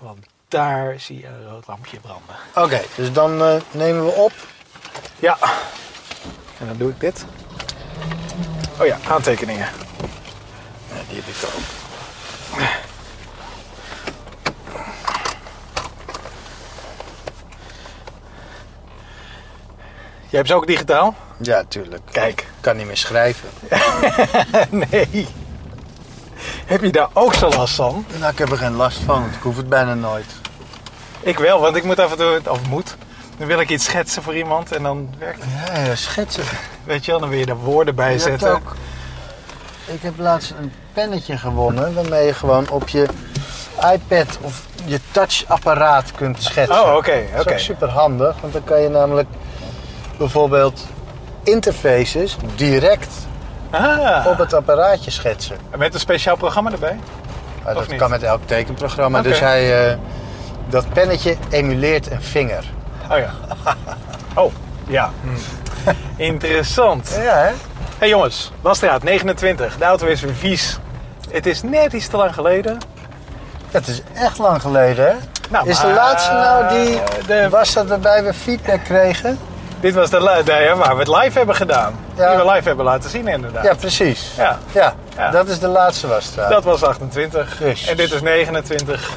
Want daar zie je een rood lampje branden. Oké, dus dan eh, nemen we op. Ja. En dan doe ik dit. Oh ja, aantekeningen. Ja, die heb ik ook. Jij hebt ze ook digitaal? Ja, tuurlijk. Kijk. Ik kan niet meer schrijven. nee. Heb je daar ook zo last van? Nou, ik heb er geen last van. want Ik hoef het bijna nooit. Ik wel, want ik moet af en toe, of moet, dan wil ik iets schetsen voor iemand en dan werkt het. Ja, ja schetsen. Weet je wel, dan wil je er woorden bij Je zetten. ook- Ik heb laatst een pennetje gewonnen waarmee je gewoon op je iPad of je touchapparaat kunt schetsen. Oh, oké, Dat is oké. ook super handig, want dan kan je namelijk bijvoorbeeld interfaces direct Ah, op het apparaatje schetsen. met een speciaal programma erbij? Of dat kan met elk tekenprogramma. Dus hij, eh, dat pennetje emuleert een vinger. Oh ja. Oh, ja. Hm. Interessant. Ja, hè? hey jongens, Wasstraat 29. De auto is weer vies. Het is net iets te lang geleden. Dat is echt lang geleden, hè? Nou, is de laatste nou die de- was dat waarbij we feedback kregen? Dit was de, de waar we het live hebben gedaan. Ja. Die we live hebben laten zien inderdaad. Ja, precies. Ja, Ja, Ja. dat is de laatste wasstraat. dat was 28. Jezus. En dit is 29.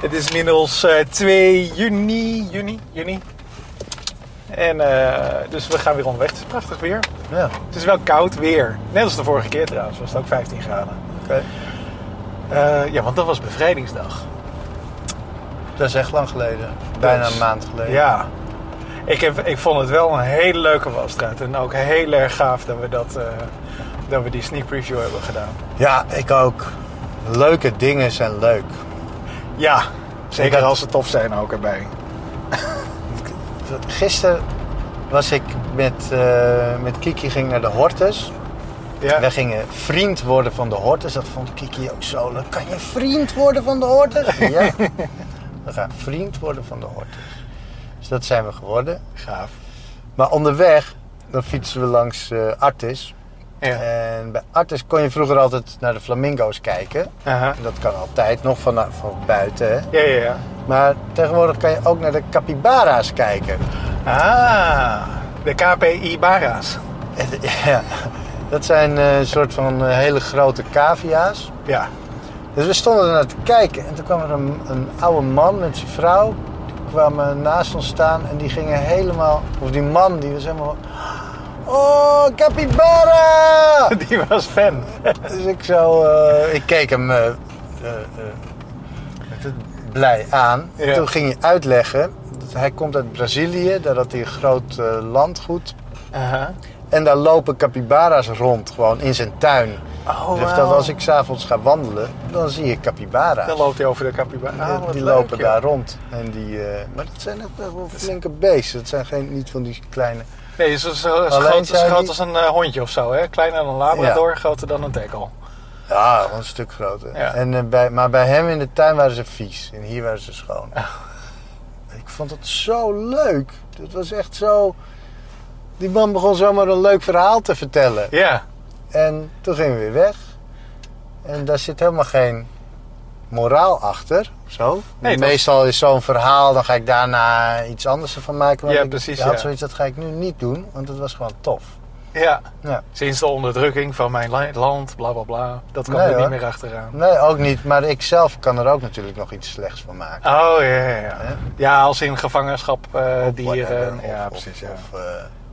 Het is inmiddels eh 2 juni. Juni? Juni. En eh, dus we gaan weer onderweg. Het is prachtig weer. Ja, Het is wel koud weer. Net als de vorige keer trouwens. Was het ook 15 graden. oké. Eh, ja, want dat was bevrijdingsdag. Dat is echt lang geleden. Bijna Dus, een maand geleden. Ja. Ik, heb, ik vond het wel een hele leuke wasstraat. En ook heel erg gaaf dat we, dat, eh, dat we die sneak preview hebben gedaan. Ja, ik ook. Leuke dingen zijn leuk. Ja, zeker had- als ze tof zijn ook erbij. Gisteren was ik met, eh, met Kiki ging naar de Hortus. Ja. Wij gingen vriend worden van de Hortus. Dat vond Kiki ook zo leuk. Kan je vriend worden van de Hortus? Ja. We gaan vriend worden van de Hortus. Dus dat zijn we geworden. Gaaf. Maar onderweg, dan fietsen we langs eh Artis. Ja. En bij Artis kon je vroeger altijd naar de flamingo's kijken. Dat kan altijd, nog van, van buiten. Hè? Ja, ja, ja. Maar tegenwoordig kan je ook naar de capybara's kijken. Ah, de KPI Bara's. En, ja, dat zijn eh, een soort van eh, hele grote cavia's. Ja. Dus we stonden er naar te kijken. En toen kwam er een, een oude man met zijn vrouw. Kwamen naast ons staan en die gingen helemaal... Of die man, die was helemaal... Oh, capybara! Die was fan. Dus ik zo... eh, ik keek hem eh, eh, blij aan. En toen ging hij uitleggen... Dat hij komt uit Brazilië. Daar had hij een groot landgoed. En daar lopen capybara's rond, gewoon in zijn tuin. Oh, dus dat als ik s'avonds ga wandelen, dan zie ik capybara's. Dan loopt hij over de capybara. Ah, die leuk, lopen joh. daar rond. En die, eh, maar dat zijn echt wel flinke beesten. Dat zijn geen, niet van die kleine... Nee, zo, zo, zo groot, die- als een eh, hondje of zo. Hè? Kleiner dan een labrador, groter dan een teckel. Ja, een stuk groter. Ja. En, eh, bij, maar bij hem in de tuin waren ze vies. En hier waren ze schoon. Ik vond het zo leuk. Het was echt zo... Die man begon zomaar een leuk verhaal te vertellen. Ja. En toen gingen we weer weg. En daar zit helemaal geen moraal achter. Zo. Nee, dat- Meestal is zo'n verhaal, dan ga ik daarna iets anders ervan maken. Maar Ja, ik precies, had ja. zoiets, dat ga ik nu niet doen. Want het was gewoon tof. Ja. Ja. Sinds de onderdrukking van mijn land, bla bla bla. Dat Nee, er niet meer achteraan. Nee, ook niet. Maar ik zelf kan er ook natuurlijk nog iets slechts van maken. Oh ja, ja, ja. Ja, als in gevangenschap eh, dieren. Of- ja, of- precies. Ja. of, eh,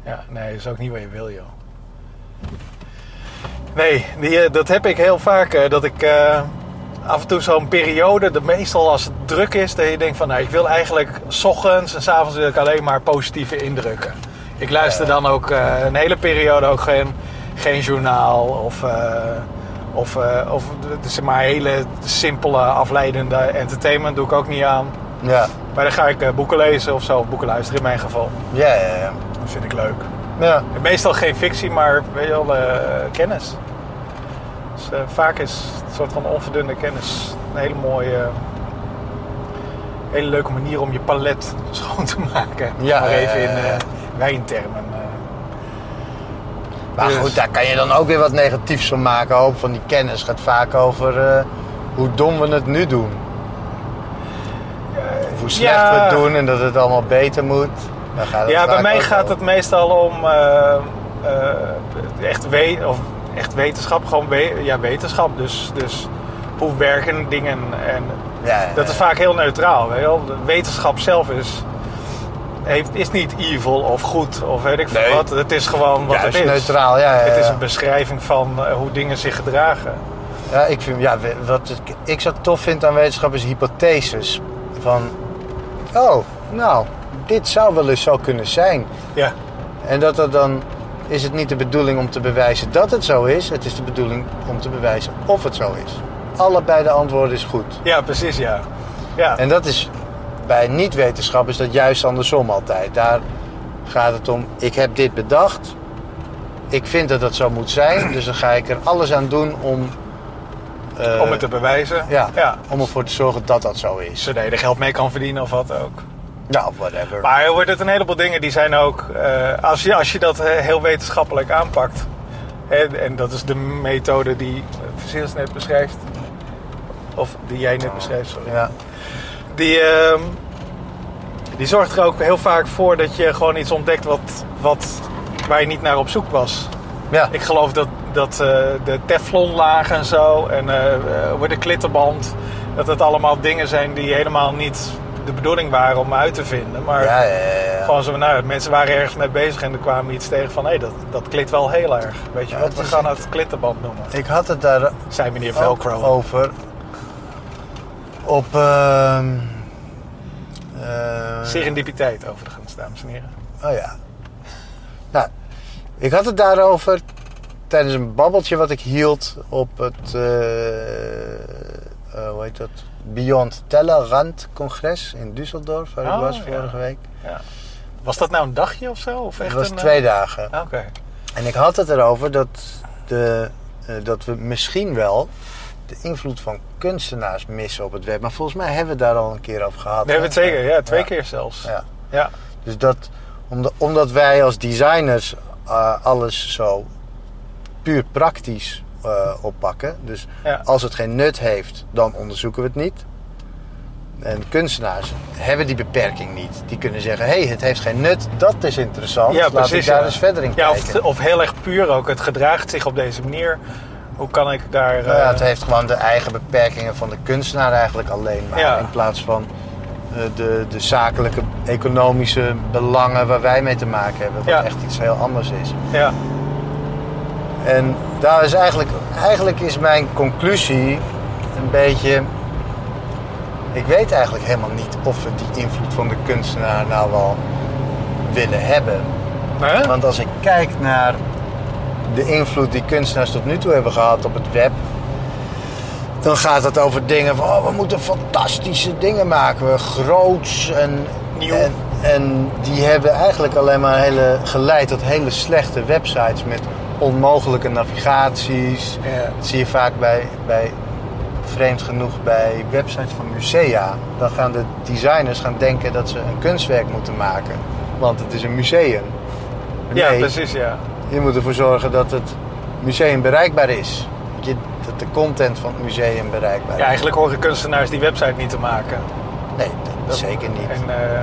ja, nee, dat is ook niet wat je wil, joh. Nee, die, eh, dat heb ik heel vaak. eh, dat ik eh, af en toe zo'n periode, de, meestal als het druk is, dat je denkt van, nou, ik wil eigenlijk s ochtends en s avonds wil ik alleen maar positieve indrukken. Ik luister dan ook een hele periode ook geen, geen journaal of, eh, of, of zeg maar hele simpele afleidende entertainment doe ik ook niet aan. ja. Maar dan ga ik boeken lezen of zo, of boeken luisteren in mijn geval. Ja, ja, ja. Dat vind ik leuk. Ja. En Meestal geen fictie, maar wel, eh, kennis. Dus eh, vaak is het een soort van onverdunde kennis een hele mooie, hele leuke manier om je palet schoon te maken. Ja, maar even ja, in eh, wijntermen. eh. Maar Dus- goed, daar kan je dan ook weer wat negatiefs van maken. Hoop van die kennis gaat vaak over eh, hoe dom we het nu doen. hoe slecht Ja. we het doen en dat het allemaal beter moet. Ja, bij mij gaat het meestal om eh, eh, echt, we of echt wetenschap, gewoon we- ja, wetenschap. Dus, dus hoe werken dingen en Ja, ja, dat is vaak heel neutraal. Weet je wel? De wetenschap zelf is, heeft, is niet evil of goed of weet ik veel Nee. wat. Het is gewoon wat het is. neutraal, ja, ja, Het is een beschrijving van eh, hoe dingen zich gedragen. Ja, ik vind, ja, wat ik, ik zo tof vind aan wetenschap is hypotheses. Van, oh, nou, dit zou wel eens zo kunnen zijn. Ja, En dat er dan is het niet de bedoeling om te bewijzen dat het zo is. Het is de bedoeling om te bewijzen of het zo is. Allebei de antwoorden is goed. ja precies ja. ja. En dat is bij niet-wetenschap is dat juist andersom altijd. Daar gaat het om, ik heb dit bedacht. Ik vind dat dat zo moet zijn. Dus dan ga ik er alles aan doen om... eh, om het te bewijzen. ja, ja. om ervoor te zorgen dat dat zo is. Zodat je er geld mee kan verdienen of wat ook. Nou, whatever. Maar er wordt het een heleboel dingen die zijn ook, eh, als, je, als je dat eh, heel wetenschappelijk aanpakt, hè, en dat is de methode die uh, Versiers net beschrijft, of die jij net beschreef, sorry. Ja, Die, ehm, die zorgt er ook heel vaak voor dat je gewoon iets ontdekt wat, wat, waar je niet naar op zoek was. ja. Ik geloof dat, dat eh, de teflonlaag en zo en hoe de klittenband, dat het allemaal dingen zijn die helemaal niet de bedoeling waren om uit te vinden. Maar ja, ja, ja, gewoon zo, nou, mensen waren ergens mee bezig en er kwamen iets tegen van hé, dat, dat klit wel heel erg. Weet je wat, we gaan het klittenband noemen. Ik had het daar Zei meneer Velcro. over. Op... ehm eh, Serendipiteit overigens, dames en heren. Oh ja. Nou, ik had het daarover tijdens een babbeltje wat ik hield op het, eh, eh, hoe heet dat? Beyond Tellerrand congres in Düsseldorf, waar Oh, ik was ja. vorige week. Ja. Was dat nou een dagje of zo? Of echt Het was een, twee eh, dagen. Oké. En ik had het erover dat, de, eh, dat we misschien wel de invloed van kunstenaars missen op het web. Maar volgens mij hebben we het daar al een keer over gehad. We hebben het zeker, ja, twee Ja. keer zelfs. Ja. Ja. Dus dat, omdat, omdat wij als designers alles zo puur praktisch eh, oppakken. Dus Ja. als het geen nut heeft, dan onderzoeken we het niet. En kunstenaars hebben die beperking niet. Die kunnen zeggen, hé, hey, het heeft geen nut, dat is interessant. Ja, Laat precies. ik daar ja. eens verder in ja, kijken. of, of heel erg puur ook. Het gedraagt zich op deze manier. Hoe kan ik daar... Nou ja, eh, het heeft gewoon de eigen beperkingen van de kunstenaar eigenlijk alleen maar. In plaats van eh, de, de zakelijke, economische belangen waar wij mee te maken hebben. Wat echt iets heel anders is. ja. En daar is eigenlijk, eigenlijk is mijn conclusie een beetje. Ik weet eigenlijk helemaal niet of we die invloed van de kunstenaar nou wel willen hebben. Want als ik kijk naar de invloed die kunstenaars tot nu toe hebben gehad op het web. Dan gaat het over dingen van, oh, we moeten fantastische dingen maken. We groots en Nieuw. En, en die hebben eigenlijk alleen maar hele, geleid tot hele slechte websites met onmogelijke navigaties. Ja. Dat zie je vaak bij, bij, vreemd genoeg, bij websites van musea. Dan gaan de designers gaan denken dat ze een kunstwerk moeten maken. Want het is een museum. ja, precies, ja. je moet ervoor zorgen dat het museum bereikbaar is. Dat, de content van het museum bereikbaar Ja, is. eigenlijk horen kunstenaars die website niet te maken. Nee, dat zeker niet. En, eh,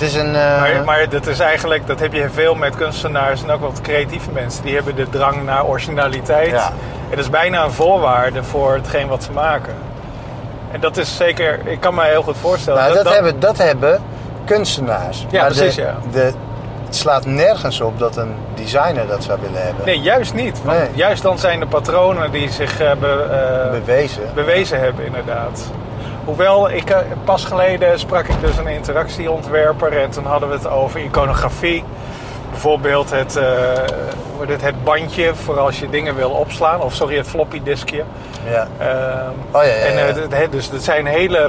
het is een... eh, maar, maar dat is eigenlijk, dat heb je veel met kunstenaars en ook wat creatieve mensen. Die hebben de drang naar originaliteit. Ja. En dat is bijna een voorwaarde voor hetgeen wat ze maken. En dat is zeker, ik kan me heel goed voorstellen. nou, dat, hebben, dat hebben kunstenaars. Ja, Maar precies, de, ja. De, het slaat nergens op dat een designer dat zou willen hebben. Nee, juist niet. Want Nee. juist dan zijn de patronen die zich hebben eh, Bewezen. bewezen hebben, inderdaad. Hoewel, ik, eh, pas geleden sprak ik dus een interactieontwerper en toen hadden we het over iconografie. Bijvoorbeeld het, eh, het, het bandje voor als je dingen wil opslaan. Of sorry, het floppy diskje. Ja. Ehm, Oh ja, ja, En ja. eh, dus het zijn hele,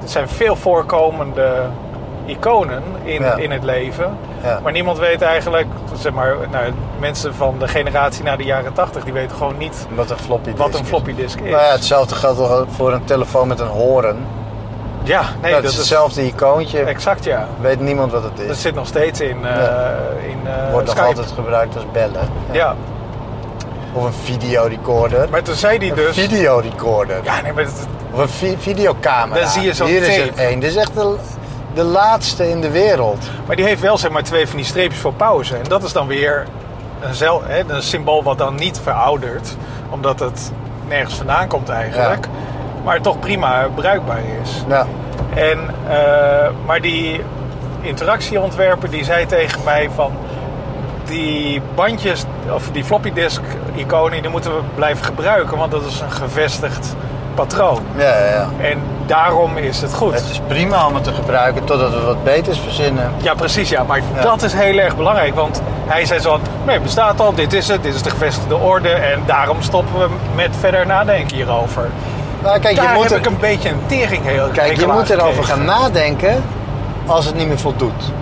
het zijn veel voorkomende iconen in, Ja. in het leven. Ja. Maar niemand weet eigenlijk, zeg maar, nou, mensen van de generatie na de jaren 80, die weten gewoon niet Wat een floppy disk wat een is. floppy disk is. Nou ja, hetzelfde geldt voor een telefoon met een horen. Ja, nee, dat, dat, is hetzelfde icoontje. Exact, ja. Weet niemand wat het is. Dat zit nog steeds in, Ja. in eh, Wordt nog altijd gebruikt als bellen. Ja, Of een videorecorder. maar toen zei hij Een dus... videorecorder. Ja, nee, maar het, Of een vi- videocamera. Dan zie je zo'n Hier is er één. Dit is echt de, de laatste in de wereld. Maar die heeft wel zeg maar twee van die streepjes voor pauze. En dat is dan weer een, zel, hè, een symbool wat dan niet veroudert. Omdat het nergens vandaan komt eigenlijk. Maar toch prima bruikbaar is. Ja. En, eh, maar die interactieontwerper die zei tegen mij van... Die bandjes, of die floppy disk iconen, die moeten we blijven gebruiken. Want dat is een gevestigd patroon. Ja, ja, ja. En daarom is het goed. Het is prima om het te gebruiken totdat we wat beters verzinnen. Ja, precies, ja. Maar Ja. dat is heel erg belangrijk. Want hij zei zo nee, het bestaat al, dit is het, dit is de gevestigde orde. En daarom stoppen we met verder nadenken hierover. Nou, kijk, je moet, heb er, ik een beetje een tering heel kijk, je moet erover gaan nadenken als het niet meer voldoet.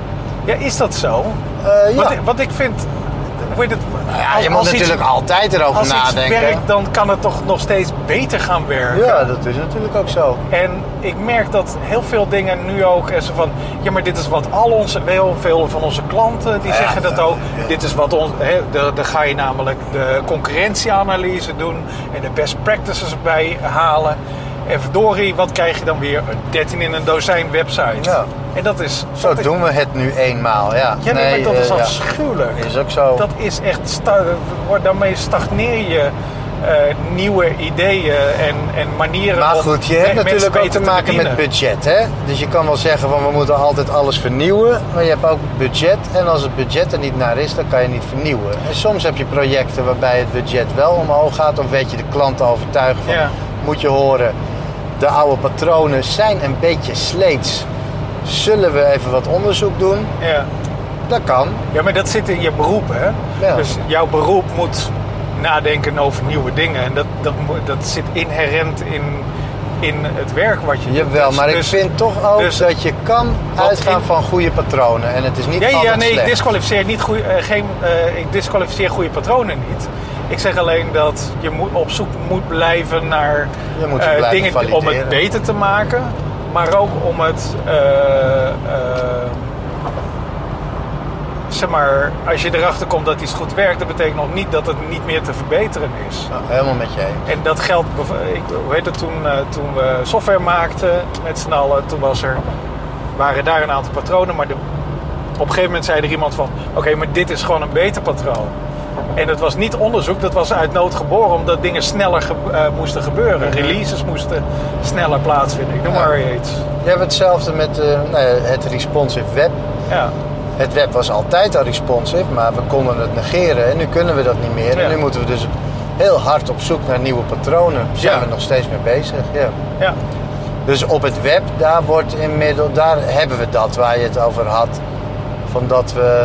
Ja, is dat zo? Eh, ja. Wat, wat ik vind... Weet het, ja, als- je moet als iets- natuurlijk altijd erover Als nadenken. werkt, dan kan het toch nog steeds beter gaan werken. Ja, dat is natuurlijk ook zo. En ik merk dat heel veel dingen nu ook en zo van, ja, maar dit is wat al onze, heel veel van onze klanten die Ja, zeggen dat ook. ja. Dit is wat ons, dan ga je namelijk de concurrentieanalyse doen en de best practices bij halen. En verdorie, wat krijg je dan weer? 13 in een dozijn websites. Ja. En dat is. Zo dat doen we het nu eenmaal, ja. Ja, nee, maar dat is eh, ja. afschuwelijk. Is ook zo. Dat is echt, sta- daarmee stagneer je eh, nieuwe ideeën en, en manieren Maar goed, je hebt natuurlijk ook te maken met budget, hè? Dus je kan wel zeggen van we moeten altijd alles vernieuwen, maar je hebt ook budget. En als het budget er niet naar is, dan kan je niet vernieuwen. En soms heb je projecten waarbij het budget wel omhoog gaat, of weet je de klant te overtuigen van, Ja. moet je horen, de oude patronen zijn een beetje sleets. Zullen we even wat onderzoek doen? Ja. Dat kan. Ja, maar dat zit in je beroep, hè? Ja. Dus jouw beroep moet nadenken over nieuwe dingen. En dat, dat, dat zit inherent in, in het werk wat je doet. Jawel, Dus- maar ik dus- vind toch ook dus- dat je kan uitgaan in- van goede patronen. En het is niet Ja, ja, nee, ik disqualificeer, niet goeie, eh, geen, eh, ik disqualificeer goede patronen niet. Ik zeg alleen dat je moet, op zoek moet blijven naar Je moet ze eh, blijven dingen om het beter te maken. Maar ook om het... eh, eh, zeg maar, als je erachter komt dat iets goed werkt... dat betekent nog niet dat het niet meer te verbeteren is. Nou, helemaal met je eens. En dat geldt, ik, hoe heet het, toen, toen we software maakten met z'n allen, toen was er, waren daar een aantal patronen, maar de, op een gegeven moment zei er iemand van, oké, maar dit is gewoon een beter patroon. En dat was niet onderzoek, dat was uit nood geboren, omdat dingen sneller ge- eh, moesten gebeuren. Releases moesten sneller plaatsvinden. Ik noem Ja. maar iets. Je hebt hetzelfde met eh, nou ja, het responsive web. Ja, Het web was altijd al responsive, maar we konden het negeren en nu kunnen we dat niet meer. En nu moeten we dus heel hard op zoek naar nieuwe patronen. Daar zijn Ja. we nog steeds mee bezig. Ja. ja, Dus op het web, daar, wordt inmiddels, daar hebben we dat waar je het over had. Van dat we,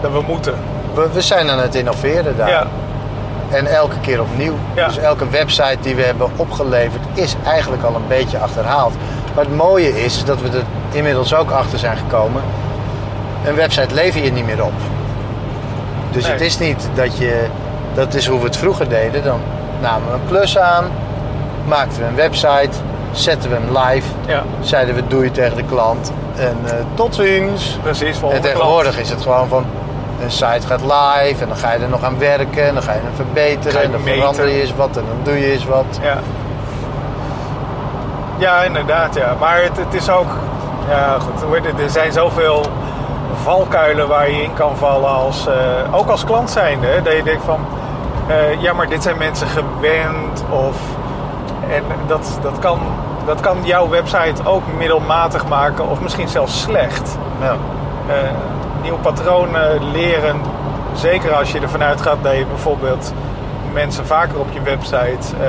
dat we moeten. We, we zijn aan het innoveren daar. Ja, En elke keer opnieuw. Ja. Dus elke website die we hebben opgeleverd is eigenlijk al een beetje achterhaald. Maar het mooie is dat we er inmiddels ook achter zijn gekomen. Een website lever je niet meer op. Dus Nee. het is niet dat je... Dat is hoe we het vroeger deden. Dan namen we een plus aan. Maakten we een website. Zetten we hem live. ja, Zeiden we doei tegen de klant. En eh, tot ziens. precies. En volgende tegenwoordig klant. is het gewoon van een site gaat live en dan ga je er nog aan werken en dan ga je hem verbeteren je en dan meten. verander je eens wat en dan doe je eens wat. Ja. Ja, inderdaad, ja. Maar het, het is ook... Ja, goed. Er zijn zoveel valkuilen waar je in kan vallen als... eh, ook als klant zijnde. hè, Dat je denkt van... eh, ja, maar dit zijn mensen gewend of... En dat, dat, kan, dat kan jouw website ook middelmatig maken of misschien zelfs slecht. Ja. Eh, nieuwe patronen leren. Zeker als je ervan uitgaat dat je bijvoorbeeld mensen vaker op je website eh,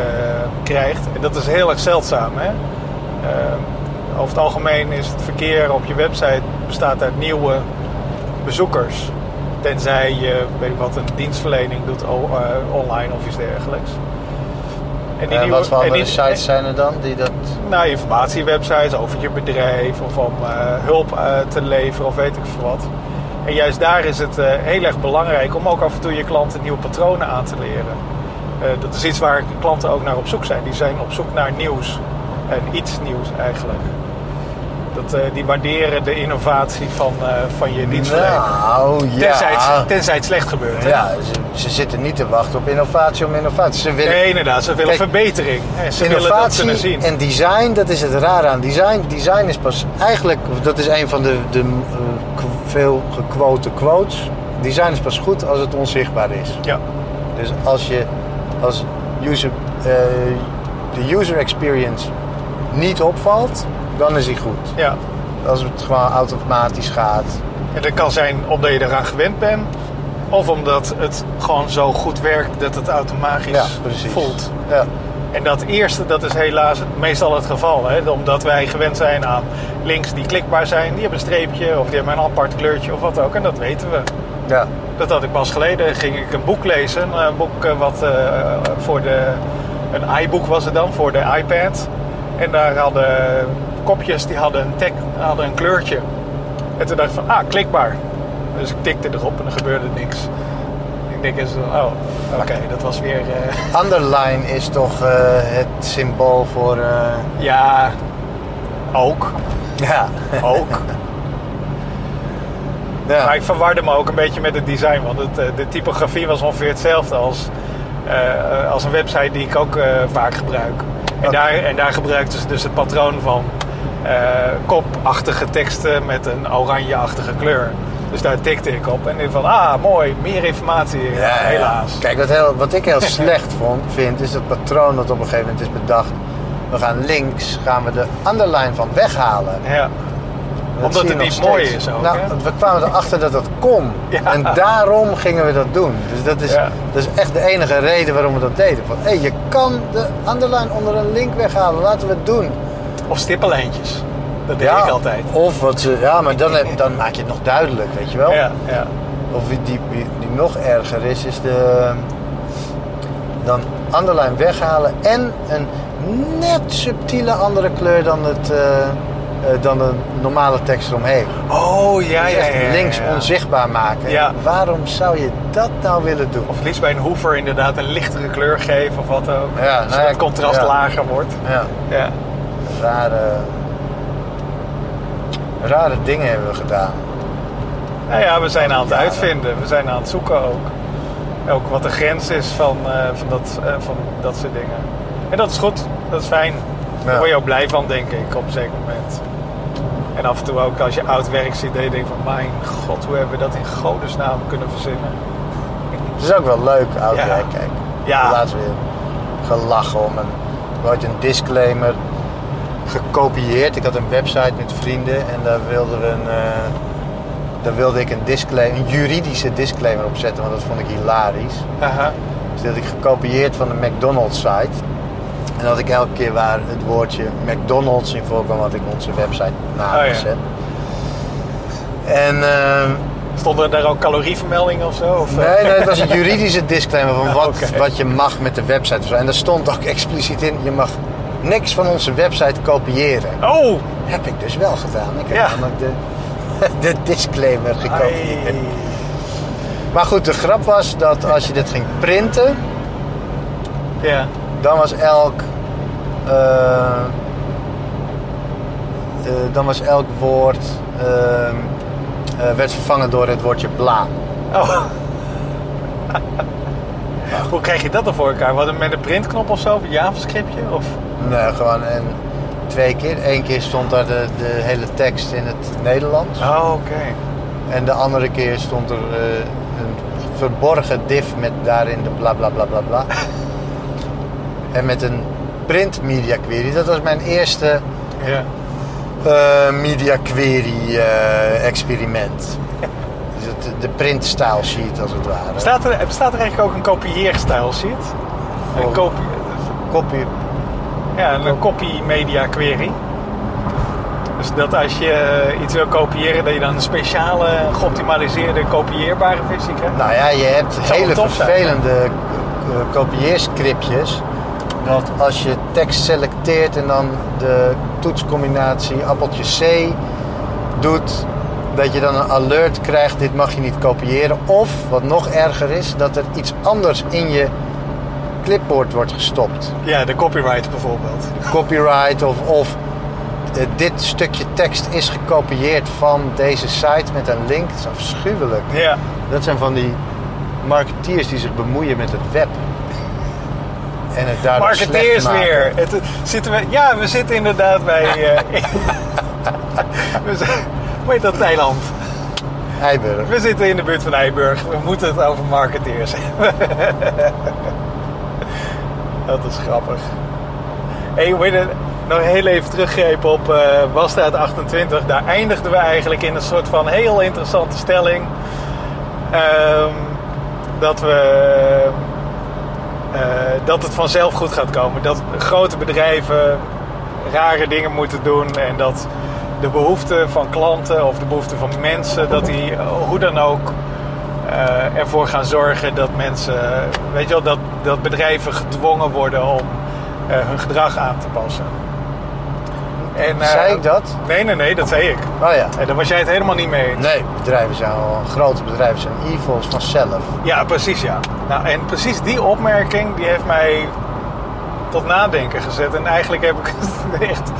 krijgt. En dat is heel erg zeldzaam. Hè? Eh, over het algemeen is het verkeer op je website bestaat uit nieuwe bezoekers. Tenzij je weet ik wat, een dienstverlening doet eh, online of iets dergelijks. En En wat voor andere die- sites zijn er dan die dat... nou, informatiewebsites over je bedrijf of om hulp te leveren of weet ik veel wat. En juist daar is het eh, heel erg belangrijk om ook af en toe je klanten nieuwe patronen aan te leren. Eh, dat is iets waar klanten ook naar op zoek zijn. Die zijn op zoek naar nieuws. En iets nieuws eigenlijk. Dat, eh, die waarderen de innovatie van, van je dienstverlener. Nou, ja. Tenzij, het, tenzij het slecht gebeurt. hè? Ja, ze, ze zitten niet te wachten op innovatie om innovatie. Ze willen Nee, inderdaad. Ze willen Kijk, verbetering. Hè, Ze willen dat innovatie kunnen zien. en design, dat is het rare aan design. Design is pas eigenlijk, dat is een van de, de veel gequote quotes. Design is pas goed als het onzichtbaar is. Ja. Dus als je als user, eh, de user experience niet opvalt, dan is hij goed. ja. Als het gewoon automatisch gaat. En dat kan zijn omdat je eraan gewend bent. Of omdat het gewoon zo goed werkt dat het automatisch Ja, voelt. Ja. En dat eerste, dat is helaas meestal het geval. Hè? Omdat wij gewend zijn aan links die klikbaar zijn. Die hebben een streepje of die hebben een apart kleurtje of wat ook. En dat weten we. ja. Dat had ik pas geleden. Ging ik een boek lezen. Een boek eh, wat eh, voor de... Een iBook was het dan, voor de iPad. En daar hadden kopjes, die hadden een, tag, hadden een kleurtje. En toen dacht ik van, ah, klikbaar. Dus ik tikte erop en er gebeurde niks. Ik denk eens, oh, oké, dat was weer... eh, Underline is toch het symbool voor. ja, ook. Ja. Ook. ja. Maar ik verwarde me ook een beetje met het design. Want het, eh, de typografie was ongeveer hetzelfde als, eh, als een website die ik ook eh, vaak gebruik. En, daar, en daar gebruikten ze dus het patroon van eh, kopachtige teksten met een oranjeachtige kleur. Dus daar tikte ik op en ik van, ah mooi, meer informatie. Ja. helaas. Kijk, wat, heel, wat ik heel slecht vond, vind, is het patroon dat op een gegeven moment is bedacht. We gaan links, gaan we de underline van weghalen. Ja. Dat Omdat het niet mooi is ook, Nou, hè? we kwamen erachter dat dat kon. Ja. En daarom gingen we dat doen. Dus dat is, Ja. dat is echt de enige reden waarom we dat deden. Van, hé, je kan de underline onder een link weghalen. Laten we het doen. Of stippenlijntjes. Dat deed ik altijd. Of wat ze, ja, maar dan, heb- dan maak je het nog duidelijk, weet je wel. Ja, ja. Of die, die, die nog erger is, is de. Dan underline weghalen en een net subtiele andere kleur dan, het, eh, eh, dan de normale tekst eromheen. Oh, ja, Dus ja, echt ja, ja, links onzichtbaar maken. Ja. Waarom zou je dat nou willen doen? Of liefst bij een hoever inderdaad een lichtere kleur geven of wat ook. Ja, nou zodat ja, het contrast lager wordt. Ja, Ja. rare, rare dingen hebben we gedaan. Nou ja, we zijn aan het uitvinden. We zijn aan het zoeken ook. Ook wat de grens is van, eh, van, dat, van dat soort dingen. En dat is goed. Dat is fijn. Daar Ja. word je ook blij van, denk ik, op een zeker moment. En af en toe ook als je oud werk ziet, dat je denkt van... Mijn god, hoe hebben we dat in godesnaam kunnen verzinnen? Het is ook wel leuk, oud Ja. werk, kijk. Ja. Laatst weer gelachen om een, we hadden een disclaimer gekopieerd. Ik had een website met vrienden en daar wilden we een, eh, daar wilde ik een disclaimer, een juridische disclaimer op zetten, want dat vond ik hilarisch. Aha. Dus dat ik gekopieerd van de McDonald's site. En dat ik elke keer waar het woordje McDonald's in voorkwam, had ik onze website Oh, ja. nagezet. En ehm, Stonden er daar ook calorievermeldingen of zo? Of, eh? Nee, nee, het was een juridische disclaimer van wat, wat je mag met de website. En daar stond ook expliciet in, je mag niks van onze website kopiëren. Oh! Heb ik dus wel gedaan. Ik heb Ja. namelijk de, de disclaimer gekopieerd. Ai. Maar goed, de grap was dat als je dit ging printen, Ja. Dan was elk... eh, eh, dan was elk woord... ehm, eh, werd vervangen door het woordje bla. Oh. Hoe krijg je dat dan voor elkaar? Wat met een printknop of zo? Of een JavaScriptje? Of... Nee, gewoon en twee keer. Eén keer stond daar de, de hele tekst in het Nederlands. Oh, oké. En de andere keer stond er een verborgen div met daarin de bla bla bla bla bla. En met een print media query. Dat was mijn eerste Ja. eh, media query eh, experiment. Dus het, de print style sheet als het ware. Bestaat er, bestaat er eigenlijk ook een kopieerstijl sheet? Een Oh. kopie, Copy. ja, een copy media query. Dus dat als je eh, iets wil kopiëren, dat je dan een speciale geoptimaliseerde kopieerbare versie krijgt? Nou ja, je hebt hele vervelende kopieerscriptjes. Dat als je tekst selecteert en dan de toetscombinatie appeltje C doet, dat je dan een alert krijgt, dit mag je niet kopiëren. Of, wat nog erger is, dat er iets anders in je clipboard wordt gestopt. Ja, de copyright bijvoorbeeld. Copyright of, of eh, dit stukje tekst is gekopieerd van deze site met een link. Dat is afschuwelijk. Ja. Dat zijn van die marketeers die zich bemoeien met het web. En het daardoor Marketeers slecht maken. weer. Het, zitten we, ja, we zitten inderdaad bij... eh, we zijn, hoe heet dat eiland? Eiburg. We zitten in de buurt van Eiburg. We moeten het over marketeers hebben. dat is grappig. Hey, hoe het? Nog heel even teruggrepen op eh Wasstraat 28. Daar eindigden we eigenlijk in een soort van heel interessante stelling. Ehm, dat we... eh, dat het vanzelf goed gaat komen. Dat grote bedrijven rare dingen moeten doen. En dat de behoeften van klanten of de behoeften van mensen... dat die eh, hoe dan ook eh, ervoor gaan zorgen dat mensen... Weet je wel, dat, dat bedrijven gedwongen worden om hun gedrag aan te passen. En, eh, Zei ik dat? Nee, nee, nee, dat zei ik. Oh ja. En daar was jij het helemaal niet mee eens. Nee, bedrijven zijn al, grote bedrijven zijn evils vanzelf. Ja, precies ja. Nou, en precies die opmerking die heeft mij tot nadenken gezet. En eigenlijk heb ik echt...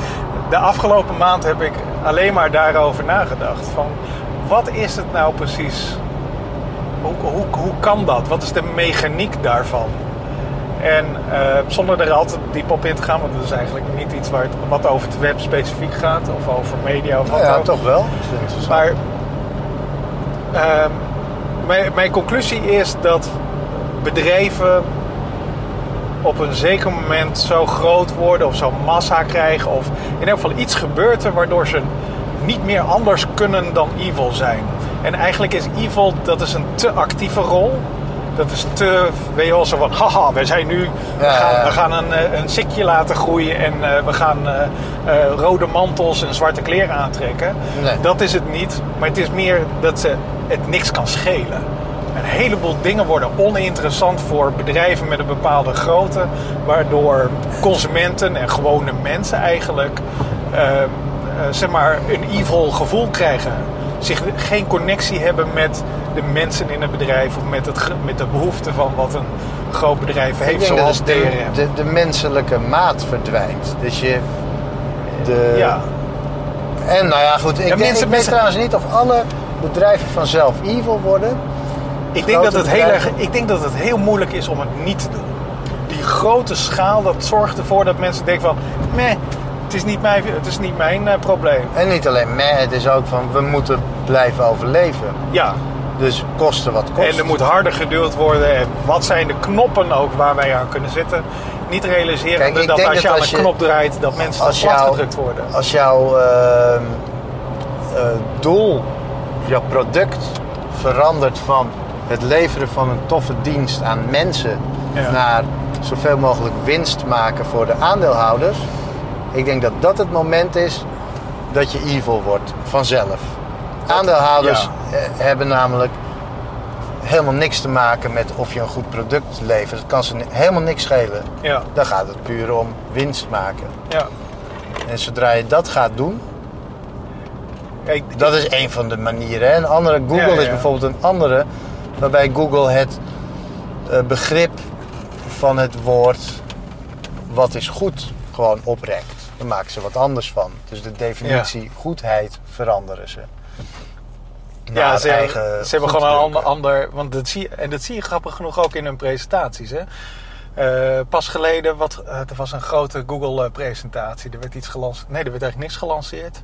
De afgelopen maand heb ik alleen maar daarover nagedacht. Van, wat is het nou precies? Hoe, hoe, hoe kan dat? Wat is de mechaniek daarvan? En eh, zonder er altijd diep op in te gaan, want dat is eigenlijk niet iets waar het, wat over het web specifiek gaat, of over media of wat Nou ja, ook. toch wel. Maar ehm, mijn, mijn conclusie is dat bedrijven op een zeker moment zo groot worden of zo massa krijgen. Of in elk geval iets gebeurt er waardoor ze niet meer anders kunnen dan evil zijn. En eigenlijk is evil, dat is een te actieve rol. Dat is te, weet je wel, zo van, haha, we zijn nu, we Ja, gaan, ja. we gaan een, eh, een sikje laten groeien en eh, we gaan eh, rode mantels en zwarte kleren aantrekken. Nee. Dat is het niet, maar het is meer dat ze het niks kan schelen. Een heleboel dingen worden oninteressant voor bedrijven met een bepaalde grootte, waardoor consumenten en gewone mensen eigenlijk eh, eh, zeg maar een evil gevoel krijgen. Zich geen connectie hebben met de mensen in het bedrijf of met, het, met de behoeften van wat een groot bedrijf ik heeft, denk zoals dat de, DRM. de, de menselijke maat verdwijnt. Dus je... De, ja. En nou ja, goed. Ik, mensen- ik weet trouwens niet of alle bedrijven vanzelf evil worden. Ik denk, dat het heel erg, ik denk dat het heel moeilijk is om het niet te doen. Die grote schaal, dat zorgt ervoor dat mensen denken van... Meh, het is niet mijn, het is niet mijn eh, probleem. En niet alleen meh, het is ook van we moeten blijven overleven. Ja, Dus kosten wat kost. en er moet harder geduwd worden. En wat zijn de knoppen ook waar wij aan kunnen zitten? Niet realiseren dat als je aan een knop draait... dat mensen als plat jou- gedrukt worden. Als jouw ehm, eh, doel, jouw product verandert van het leveren van een toffe dienst aan mensen Ja. naar zoveel mogelijk winst maken voor de aandeelhouders. Ik denk dat dat het moment is dat je evil wordt vanzelf. Aandeelhouders ja. eh, hebben namelijk helemaal niks te maken met of je een goed product levert. Het kan ze helemaal niks schelen. Ja, Dan gaat het puur om winst maken. ja. En zodra je dat gaat doen, Kijk, dat is een van de manieren. hè. Een andere, Google Ja, is bijvoorbeeld een andere, waarbij Google het eh, begrip van het woord wat is goed gewoon oprekt. Daar maken ze wat anders van. Dus de definitie goedheid veranderen ze. Ja, ze, eigen ze hebben gewoon een ander, ander. Want dat zie en dat zie je grappig genoeg ook in hun presentaties. Hè? Eh, pas geleden, wat, eh, er was een grote Google-presentatie. Er werd iets gelanceerd. Nee, er werd eigenlijk niks gelanceerd.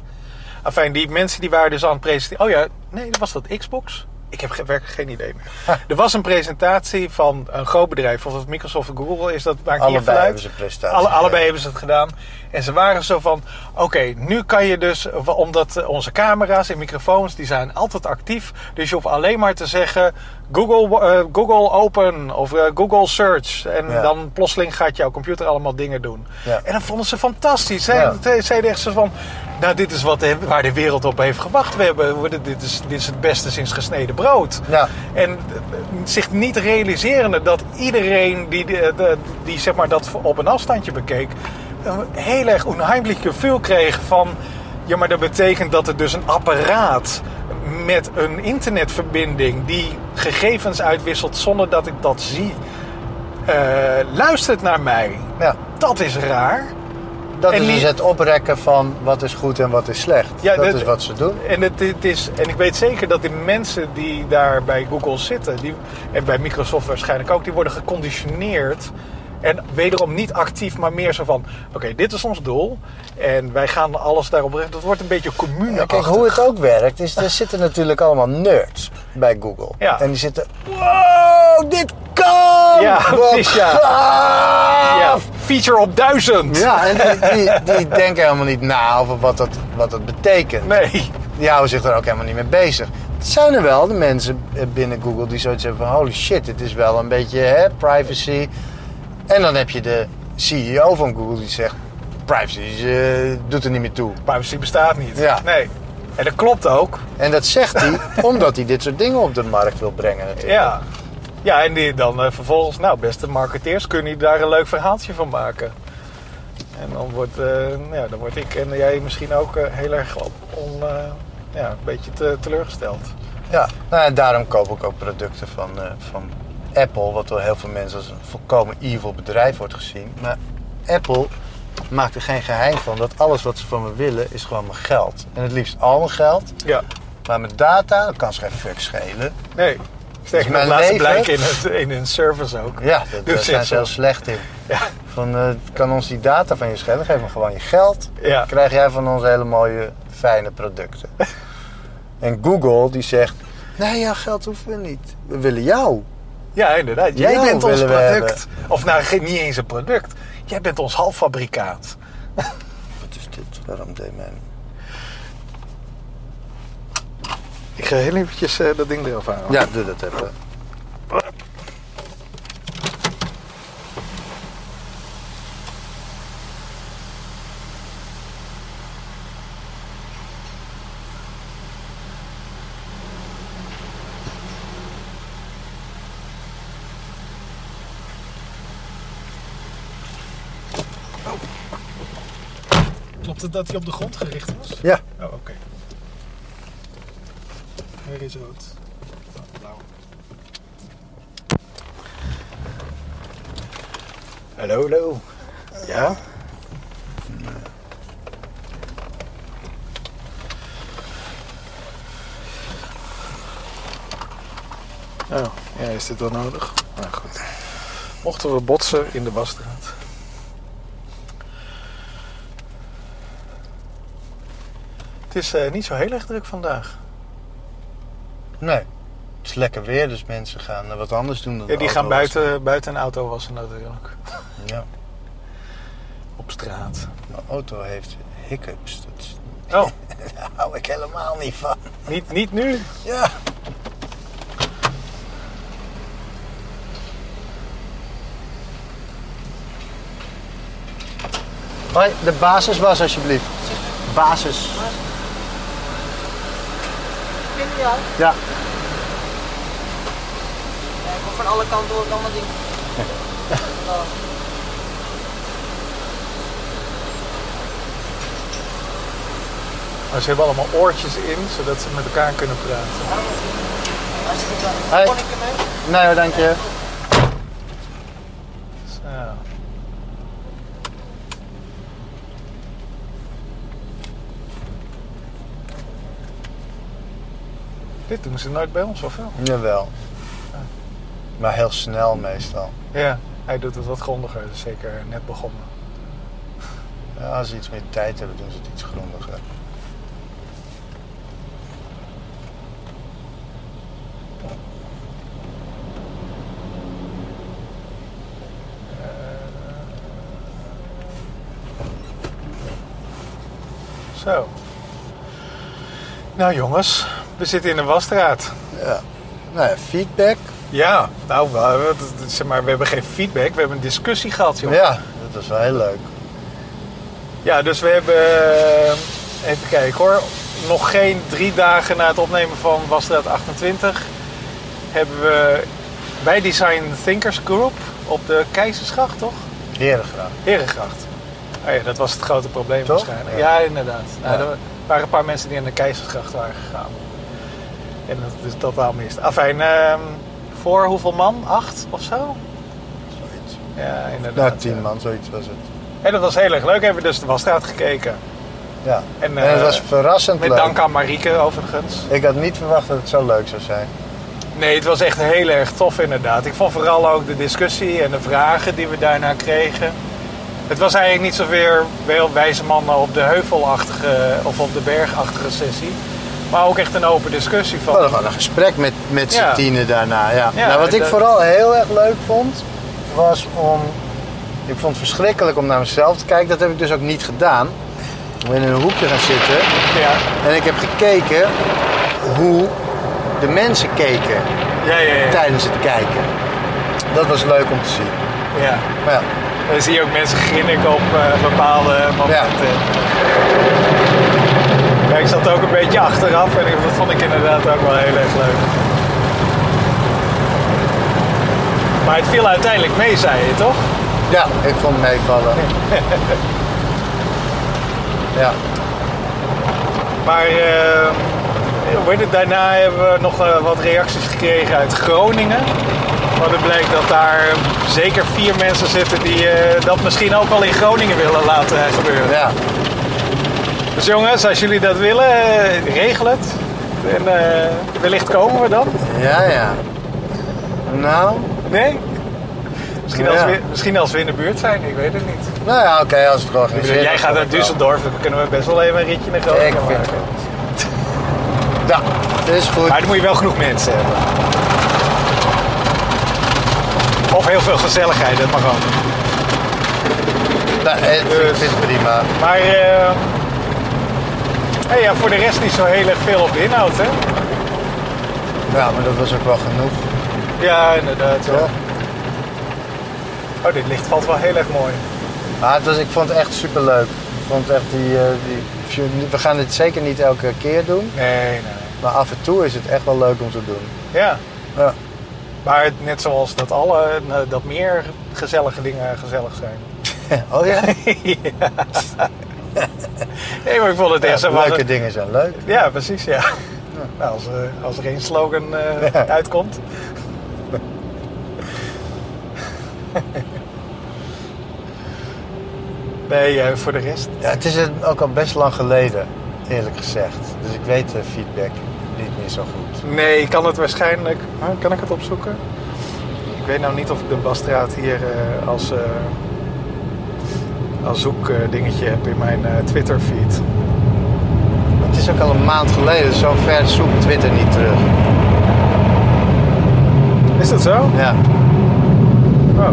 Enfin, die mensen die waren dus aan het presenteren. Oh ja, nee, was dat Xbox? Ik heb werkelijk geen idee meer. Er was een presentatie van een groot bedrijf. Of het Microsoft of Google is, dat maakt niet Allebei even uit. hebben ze. Alle, allebei hebben ze het gedaan. En ze waren zo van, oké, nu kan je dus, omdat onze camera's en microfoons, die zijn altijd actief. Dus je hoeft alleen maar te zeggen, Google, eh, Google open of eh, Google search. En Ja. dan plotseling gaat jouw computer allemaal dingen doen. Ja. En dat vonden ze fantastisch. Zij, Ja. zeiden echt zo van, nou dit is wat, de- waar de wereld op heeft gewacht. We hebben, we- dit, is, dit is het beste sinds gesneden brood. Ja. En eh, zich niet realiserende dat iedereen die, die, zeg maar dat op een afstandje bekeek, een heel erg onheimlich gevoel kreeg van. Ja, maar dat betekent dat er dus een apparaat met een internetverbinding die gegevens uitwisselt zonder dat ik dat zie, eh, luistert naar mij. Ja. Dat is raar. Dat En is dus het oprekken van wat is goed en wat is slecht. Ja, dat dat- is wat ze doen. En, het, het is, en ik weet zeker dat die mensen die daar bij Google zitten, die, en bij Microsoft waarschijnlijk ook, die worden geconditioneerd. En wederom niet actief, maar meer zo van: oké, dit is ons doel. En wij gaan alles daarop richten. Dat wordt een beetje commune. Ja, kijk, hoe het ook werkt, is er zitten natuurlijk allemaal nerds bij Google. Ja. En die zitten, wow, dit kan! Ja, precies, ja. Ja, feature op duizend. Ja, en die, die, die denken helemaal niet na over wat dat, wat dat betekent. Nee. Die houden zich er ook helemaal niet mee bezig. Het zijn er wel de mensen binnen Google die zoiets hebben van... holy shit, dit is wel een beetje hè, privacy. En dan heb je de CEO van Google die zegt... privacy eh, doet er niet meer toe. Privacy bestaat niet. Ja. Nee. En dat klopt ook. En dat zegt hij omdat hij dit soort dingen op de markt wil brengen natuurlijk. Ja. Ja, en die dan eh, vervolgens, nou, beste marketeers, kunnen die daar een leuk verhaaltje van maken. En dan wordt, eh, ja, dan word ik en jij misschien ook heel erg op, on, eh, ja, een beetje te, teleurgesteld. Ja, nou, ja, daarom koop ik ook producten van, van Apple, wat door heel veel mensen als een volkomen evil bedrijf wordt gezien. Maar Apple maakt er geen geheim van dat alles wat ze van me willen is gewoon mijn geld. En het liefst al mijn geld, Ja. maar mijn data, dat kan ze geen fuck schelen. Nee. Sterker nog, laatste blijken in, het, in hun service ook. Ja, dat, daar Dus zijn ze heel slecht in. Ja. Van, eh, kan ons die data van je schelen, geef me gewoon je geld. Ja. Dan krijg jij van ons hele mooie, fijne producten. en Google die zegt, nee, jouw geld hoeven we niet. We willen jou. Ja, inderdaad. Jij Jou bent ons product. Of nou, geen- niet eens een product. Jij bent ons halffabrikaat. Wat is dit? Waarom deed mijn... Ik ga heel eventjes eh, dat ding eraf halen. Ja, doe dat even. Dat hij op de grond gericht was? Ja. Oh, oké. Hier is rood. Oh, blauw. Hallo, hallo. Ja? Oh, ja, is dit wel nodig? Nou goed. Mochten we botsen in de wasstraat. Het is eh, niet zo heel erg druk vandaag. Nee. Het is lekker weer, dus mensen gaan eh, wat anders doen dan Ja, die gaan wassen. buiten, buiten een auto wassen natuurlijk. Ja. Op straat. Mijn auto heeft hiccups. Dat Oh, Daar hou ik helemaal niet van. niet, niet nu? Ja. Hoi, de basis was alsjeblieft. Basis. Jou? Ja. Ja, ik kom van alle kanten hoor ik allemaal dingen. Ja. Maar ze hebben allemaal oortjes in, zodat ze met elkaar kunnen praten. Goed. Hoi. Kon ik ermee? Nee hoor, dank je. Zo. Dit doen ze nooit bij ons, of wel? Jawel. Maar heel snel meestal. Ja, hij doet het wat grondiger, dus zeker net begonnen. Ja, als ze iets meer tijd hebben, doen ze het iets grondiger. Zo. Nou jongens, we zitten in een wasstraat. Ja. Nou ja, feedback. Ja, nou, we, zeg maar, we hebben geen feedback, we hebben een discussie gehad, joh. Ja, dat was wel heel leuk. Ja, dus we hebben, eh, even kijken hoor, nog geen drie dagen na het opnemen van Wasstraat 28 hebben we bij Design Thinkers Group op de Keizersgracht, toch? Herengraag. Herengracht. Oh ja, dat was het grote probleem Toch? waarschijnlijk. Ja. Ja, inderdaad. Nou, Ja. er waren een paar mensen die aan de Keizersgracht waren gegaan. En dat is totaal mis. Afijn, ehm, voor hoeveel man? Acht of zo? Zoiets. Ja, inderdaad. Nou, tien man, zoiets was het. En dat was heel erg leuk. Hebben we dus de Wasstraat gekeken. Ja. En, En, het eh, was verrassend Met leuk. dank aan Marieke overigens. Ik had niet verwacht dat het zo leuk zou zijn. Nee, het was echt heel erg tof inderdaad. Ik vond vooral ook de discussie en de vragen die we daarna kregen. Het was eigenlijk niet zozeer wel wijze mannen op de heuvelachtige of op de bergachtige sessie. Maar ook echt een open discussie van... hadden gewoon een gesprek met, met z'n Ja. tienen daarna. Ja. Ja, nou, wat ik dat- vooral heel erg leuk vond, was om... Ik vond het verschrikkelijk om naar mezelf te kijken. Dat heb ik dus ook niet gedaan. Ik ben in een hoekje gaan zitten. Ja, En ik heb gekeken hoe de mensen keken ja, ja. ja. tijdens het kijken. Dat was leuk om te zien. ja. Maar ja, Dan zie je ook mensen grinniken op eh, bepaalde momenten. Zat ook een beetje achteraf en dat vond ik inderdaad ook wel heel erg leuk. Maar het viel uiteindelijk mee, zei je toch? ja ik vond het meevallen. ja. Maar heet het, daarna hebben we nog eh, wat reacties gekregen uit Groningen. Maar het blijkt dat daar zeker vier mensen zitten die eh, dat misschien ook wel in Groningen willen laten gebeuren. ja. Dus jongens, als jullie dat willen, eh, regel het. En eh, wellicht komen we dan. Ja, ja. Nou, Nee? Misschien, als we, misschien als we in de buurt zijn, ik weet het niet. nou ja, oké, als het georganiseerd Jij gaat naar. Düsseldorf, dan kunnen we best wel even een ritje naar Groningen Ik vind het. Ja, dat is goed. Maar dan moet je wel genoeg mensen hebben. Of heel veel gezelligheid, dat mag ook. Nou, het- ik vind het prima. Maar eh, hey, ja, voor de rest niet zo heel erg veel op de inhoud, hè? Ja, maar dat was ook wel genoeg, Ja, inderdaad. Ja. toch? Oh, dit licht valt wel heel erg mooi. Maar het was, ik vond het echt super leuk. Ik vond echt die, eh, die, we gaan dit zeker niet elke keer doen. Nee, nee. Maar af en toe is het echt wel leuk om te doen. Ja, Ja. maar net zoals dat alle, eh, dat meer gezellige dingen gezellig zijn. Oh ja? ja. Nee, maar ik vond het zo van- leuke dingen zijn leuk. Ja, precies, ja. Nou, als, eh, als er één slogan eh, Ja. uitkomt. Nee, eh, voor de rest. Ja, het is ook al best lang geleden, eerlijk gezegd. Dus ik weet de feedback niet meer zo goed. Nee, ik kan het waarschijnlijk. Ah, kan ik het opzoeken? Ik weet nou niet of ik de Basstraat hier als, als zoekdingetje heb in mijn eh, Twitter feed. Het is ook al een maand geleden, zo ver zoekt Twitter niet terug. Is dat zo? Ja. Oh.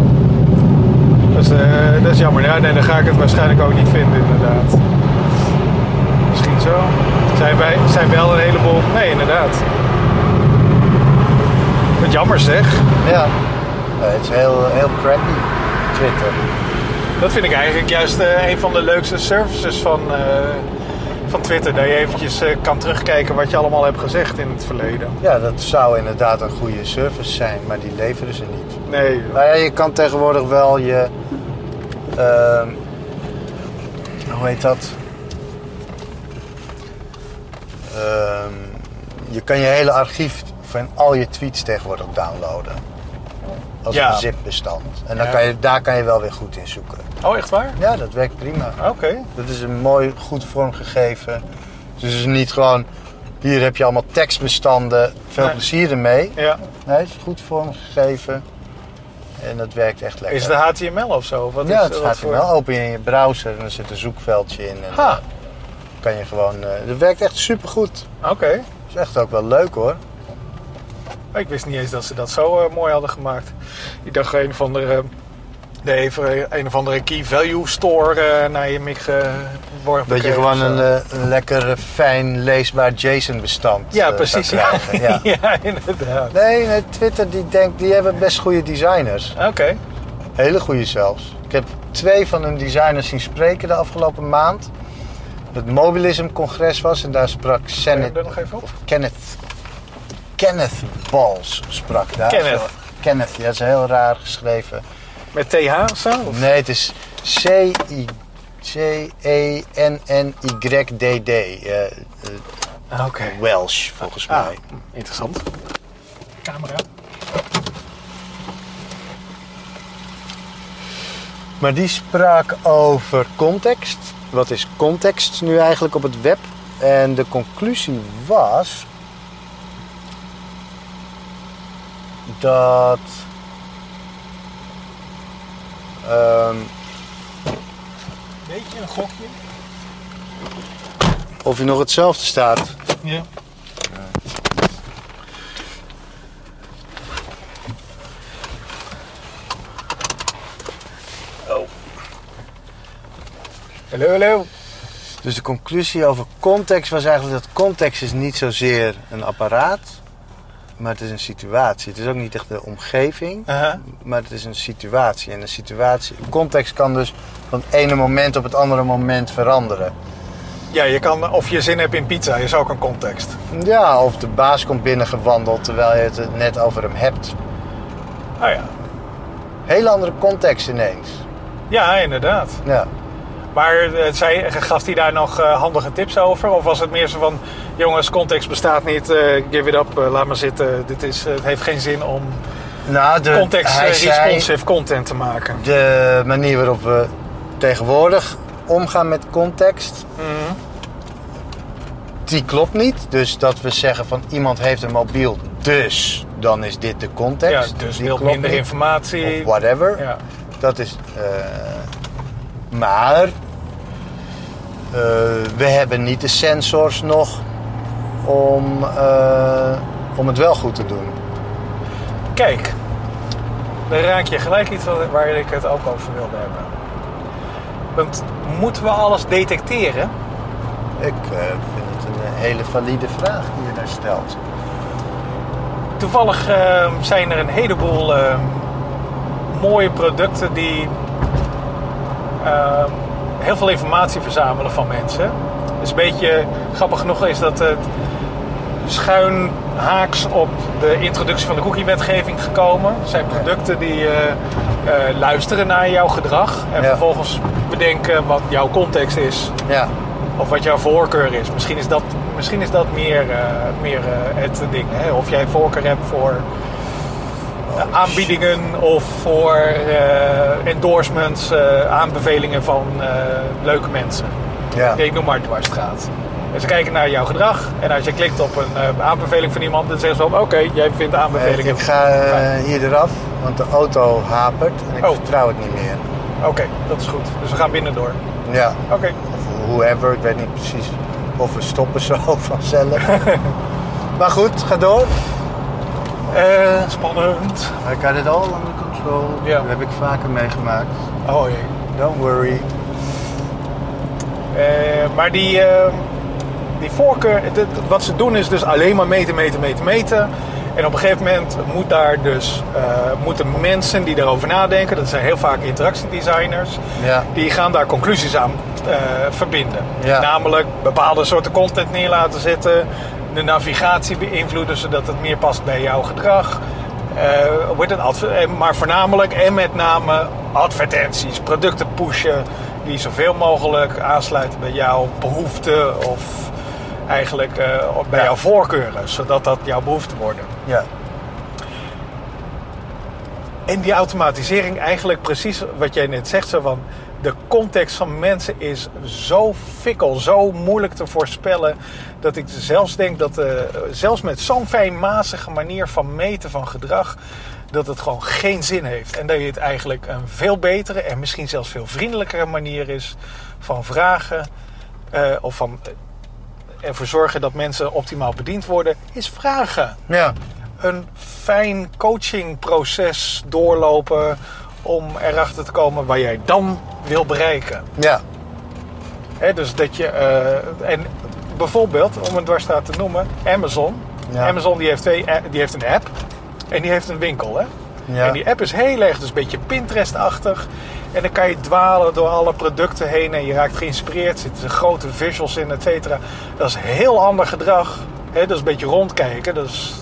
Dat is, eh, dat is jammer. Ja, nee, dan ga ik het waarschijnlijk ook niet vinden, inderdaad. Misschien zo. Zijn, wij, zijn wel een heleboel. Nee, inderdaad. Wat jammer zeg. Ja. Het is heel, heel crappy, Twitter. Dat vind ik eigenlijk juist eh, een van de leukste services van, eh, van Twitter. Dat je eventjes eh, kan terugkijken wat je allemaal hebt gezegd in het verleden. Ja, dat zou inderdaad een goede service zijn, maar die leveren ze niet. Nee, Nou ja, je kan tegenwoordig wel je. ehm, hoe heet dat? Ehm, je kan je hele archief van al je tweets tegenwoordig downloaden. Als Ja. een zip-bestand. En dan Ja. kan je, daar kan je wel weer goed in zoeken. Oh, echt waar? Ja, dat werkt prima. Oké. Dat is een mooi, goed vormgegeven. Dus het is niet gewoon. Hier heb je allemaal tekstbestanden. Veel Nee. plezier ermee. Ja. Nee, het is goed vormgegeven. En dat werkt echt lekker. Is het HTML of zo? Wat ja, is, het wat gaat voor- open in je browser en er zit een zoekveldje in. En Ha, dan kan je gewoon. eh dat werkt echt supergoed. oké. Is echt ook wel leuk hoor. Ik wist niet eens dat ze dat zo eh, mooi hadden gemaakt. Ik dacht een of andere, de even, een of andere key value store eh, naar je mic geworpen. Dat je gewoon een, eh, lekker eh, fijn leesbaar JSON-bestand Ja, eh, precies. Ja. Ja. ja, inderdaad. Nee, nee, Twitter die denkt, die hebben best goede designers. Oké. Hele goede zelfs. Ik heb twee van hun designers zien spreken de afgelopen maand. Het Mobilism-congres was en daar sprak Zijn Kenneth, er nog even op? Kenneth, Bals sprak daar. Kenneth. Zo, Kenneth, ja, dat is heel raar geschreven. Met TH of zo? Of- Nee, het is. E C-E-N-N-Y-D-D. eh, eh, Ah, Oké. Welsh, volgens Ah, mij. interessant. Camera. Maar die sprak over context. Wat is context nu eigenlijk op het web? En de conclusie was dat ehm, Beetje een gokje. of hij nog hetzelfde staat. Ja. Oh. Hallo, hallo. Dus de conclusie over context was eigenlijk dat context is niet zozeer een apparaat, maar het is een situatie. Het is ook niet echt de omgeving, Aha. maar het is een situatie. En een situatie, context kan dus van het ene moment op het andere moment veranderen. Ja, je kan, of je zin hebt in pizza, is ook een context. Ja, of de baas komt binnengewandeld terwijl je het net over hem hebt. Oh ja. Hele andere context ineens. Ja, inderdaad. Ja. Maar eh, zei, gaf hij daar nog eh, handige tips over? Of was het meer zo van, jongens, context bestaat niet, eh, give it up, laat maar zitten. Dit is, het heeft geen zin om Nou, de, context hij zei- responsive content te maken. de manier waarop we tegenwoordig omgaan met context, Mhm. die klopt niet. Dus dat we zeggen van iemand heeft een mobiel, dus dan is dit de Ja, context. dus Die minder niet. informatie. Of whatever. Ja. Dat is. Maar eh, we hebben niet de sensors nog om, eh, om het wel goed te doen. Kijk, dan raak je gelijk iets waar ik het ook over wilde hebben. Want moeten we alles detecteren? Ik eh, vind het een hele valide vraag die je daar stelt. Toevallig eh, zijn er een heleboel eh, mooie producten die heel veel informatie verzamelen van mensen. Dus een beetje grappig genoeg is dat het schuin haaks op de introductie van de cookie-wetgeving gekomen. Het zijn producten die eh, eh, luisteren naar jouw gedrag en Ja. vervolgens bedenken wat jouw context is Ja, of wat jouw voorkeur is. Misschien is dat, misschien is dat meer, eh, meer het ding. Hè? Of jij voorkeur hebt voor aanbiedingen of voor eh, endorsements, eh, aanbevelingen van eh, leuke mensen. ja. Ik noem maar dwarsstraat. En ze kijken naar jouw gedrag en als je klikt op een aanbeveling van iemand, dan zeggen ze van oké, jij vindt aanbevelingen. ik ga hier eraf, want de auto hapert en ik Oh. vertrouw het niet meer. Oké, dat is goed. Dus we gaan binnen door. Ja, Oké. of whoever, ik weet niet precies of we stoppen zo vanzelf. maar goed, ga door. Eh, spannend. I got it all under control. Ja. Dat heb ik vaker meegemaakt. Oh jee. Don't worry. Eh, maar die, eh, die voorkeur, dit- wat ze doen is dus alleen maar meten, meten, meten, meten. En op een gegeven moment moet daar dus, moeten mensen die daarover nadenken, dat zijn heel vaak interactiedesigners, Ja. die gaan daar conclusies aan verbinden. Ja. Namelijk bepaalde soorten content neer laten zetten, de navigatie beïnvloeden zodat het meer past bij jouw gedrag. Eh, wordt het eh, maar voornamelijk en met name advertenties, producten pushen die zoveel mogelijk aansluiten bij jouw behoeften of eigenlijk eh, bij Ja. jouw voorkeuren, zodat dat jouw behoeften worden. Ja. En die automatisering, eigenlijk precies wat jij net zegt, zo van de context van mensen is zo fikkel, zo moeilijk te voorspellen, dat ik zelfs denk dat eh, zelfs met zo'n fijnmazige manier van meten van gedrag, dat het gewoon geen zin heeft. En dat je het eigenlijk een veel betere en misschien zelfs veel vriendelijkere manier is van vragen eh, of van ervoor zorgen dat mensen optimaal bediend worden, is vragen Ja. een fijn coachingproces doorlopen om erachter te komen waar jij dan wil bereiken. Ja. Hè, dus dat je, eh, en bijvoorbeeld, om een dwarsstraat te noemen, Amazon. Ja. Amazon die heeft, twee, a- die heeft een app en die heeft een winkel. Hè? Ja. En die app is heel erg, dus een beetje Pinterest-achtig. En dan kan je dwalen door alle producten heen en je raakt geïnspireerd. Er zitten grote visuals in, et cetera. Dat is heel ander gedrag. Hè? Dat is een beetje rondkijken. Dat is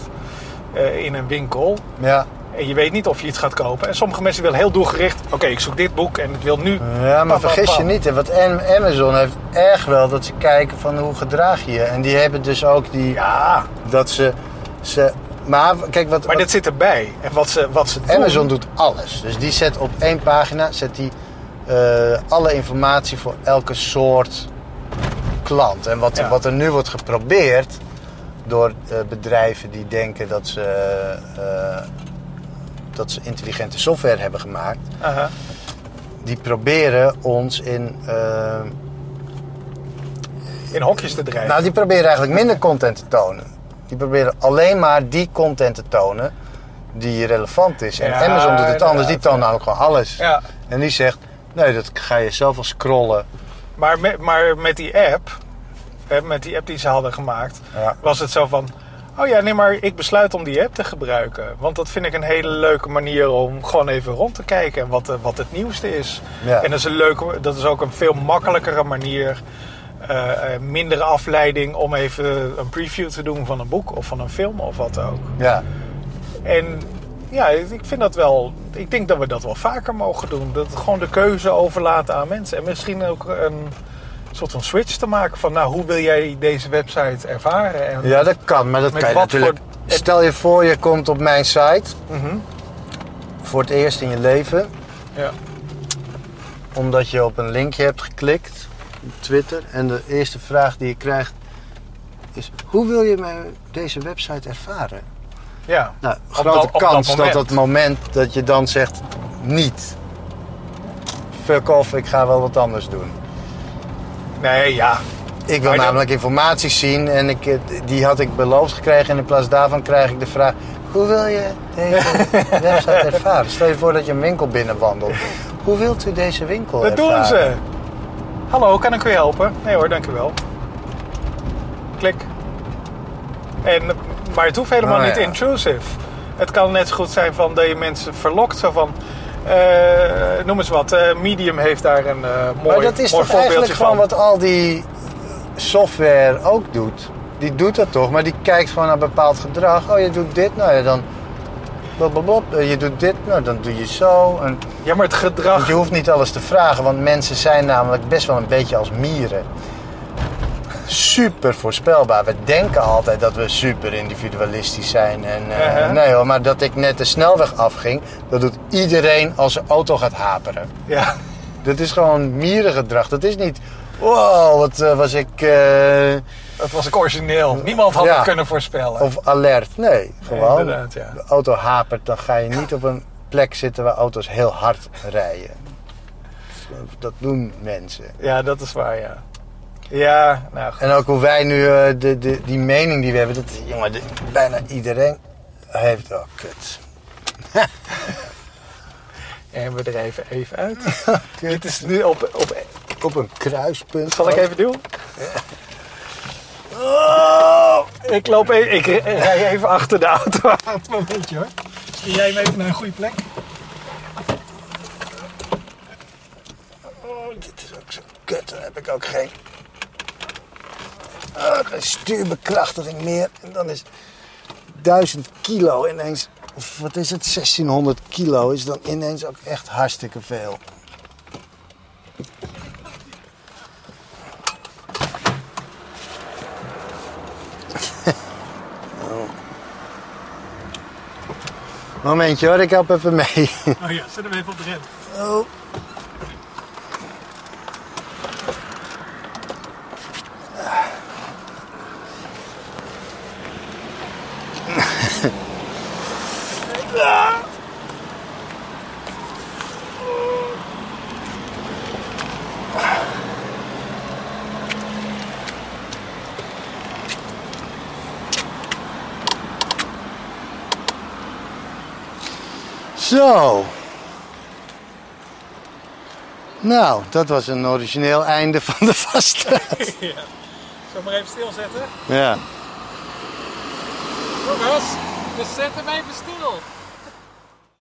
eh, in een winkel. Ja. En je weet niet of je iets gaat kopen. En sommige mensen willen heel doelgericht. Oké, ik zoek dit boek en het wil nu. Ja, maar Pam, pam, vergis je niet, hè, want Am- Amazon heeft erg wel dat ze kijken van hoe gedraag je je. En die hebben dus ook die, Ja, dat ze, ze... Maar kijk, wat, maar wat dit zit erbij. En wat ze, wat ze doen. Amazon doet alles. Dus die zet op één pagina zet die eh, alle informatie voor elke soort klant. En wat, Ja. wat er nu wordt geprobeerd door eh, bedrijven die denken dat ze, eh, dat ze intelligente software hebben gemaakt, die proberen ons in. eh, In hokjes te drijven. nou, die proberen eigenlijk minder content te tonen. Die proberen alleen maar die content te tonen die relevant is. En Ja, Amazon doet het anders, die toont namelijk gewoon alles. ja. En die zegt, nee, dat ga je zelf wel scrollen. Maar met, maar met die app, met die app die ze hadden gemaakt, was het zo van... Oh ja, nee, maar ik besluit om die app te gebruiken. Want dat vind ik een hele leuke manier om gewoon even rond te kijken. En wat, eh, wat het nieuwste is. Ja. En dat is, een leuke, dat is ook een veel makkelijkere manier... eh, eh, mindere afleiding om even een preview te doen van een boek of van een film of wat ook. Ja. En ja, ik vind dat wel. Ik denk dat we dat wel vaker mogen doen. Dat gewoon de keuze overlaten aan mensen. En misschien ook een soort van switch te maken van, nou, hoe wil jij deze website ervaren? En, ja, dat kan, maar dat kan je natuurlijk... voor- Stel je voor, je komt op mijn site Mhm, voor het eerst in je leven... ja. omdat je op een linkje hebt geklikt op Twitter. En de eerste vraag die je krijgt is... Hoe wil je mijn- deze website ervaren? ja. Nou, grote dat- dat kans dat, moment. dat moment dat je dan zegt niet. Fuck off, ik ga wel wat anders doen. Nee, ja. Ik wil Maar namelijk informatie zien en ik, eh, die had ik beloofd gekregen. En in plaats daarvan krijg ik de vraag: hoe wil je deze website ervaren? Stel je voor dat je een winkel binnenwandelt. Hoe wilt u deze winkel Dat ervaren? doen ze. Hallo, kan ik u helpen? Nee hoor, dank u wel. Klik. En, maar het hoeft helemaal Oh, niet ja. intrusive. Het kan net zo goed zijn van dat je mensen verlokt. Zo van, noem eens wat, eh, Medium heeft daar een eh mooi, maar dat is toch eigenlijk van. wat al die software ook doet. Die doet dat toch, maar die kijkt gewoon naar bepaald gedrag. Oh, je doet dit, nou ja, dan. Blablabla. Eh, Je doet dit, nou dan doe je zo. En Ja, maar het gedrag... Je hoeft niet alles te vragen, want mensen zijn namelijk best wel een beetje als mieren. Super voorspelbaar. We denken altijd dat we super individualistisch zijn. En, eh, Uh-huh. Nee hoor, maar dat ik net de snelweg afging, dat doet iedereen als zijn auto gaat haperen. Ja. Dat is gewoon mierengedrag. Dat is niet, wow, wat eh, was ik... eh, Dat was ik origineel. Niemand had Ja. het kunnen voorspellen. of alert. Nee, gewoon. ja. De auto hapert, dan ga je niet op een plek zitten waar auto's heel hard rijden. Dat doen mensen. Ja, dat is waar, ja. Ja, nou goed. En ook hoe wij nu, eh, de, de, die mening die we hebben, dat, jongen, de- bijna iedereen heeft, oh kut. En we er even, even uit. Dit is nu op, op... Op een kruispunt. Zal ik even doen? Oh, ik loop even, ik rij even achter de auto. Het momentje hoor. Stuur jij hem even naar een goede plek? Oh, dit is ook zo kut, daar heb ik ook geen, geen stuurbekrachtiging meer. En dan is 1000 kilo ineens, of wat is het, 1600 kilo is dan ineens ook echt hartstikke veel. Momentje hoor, ik help even mee. Oh ja, zet hem even op de rem. Oh. Zo. Nou, dat was een origineel einde van de vaststraat. Ja. Zal ik maar even stilzetten? Ja. Jongens, we zetten hem even stil.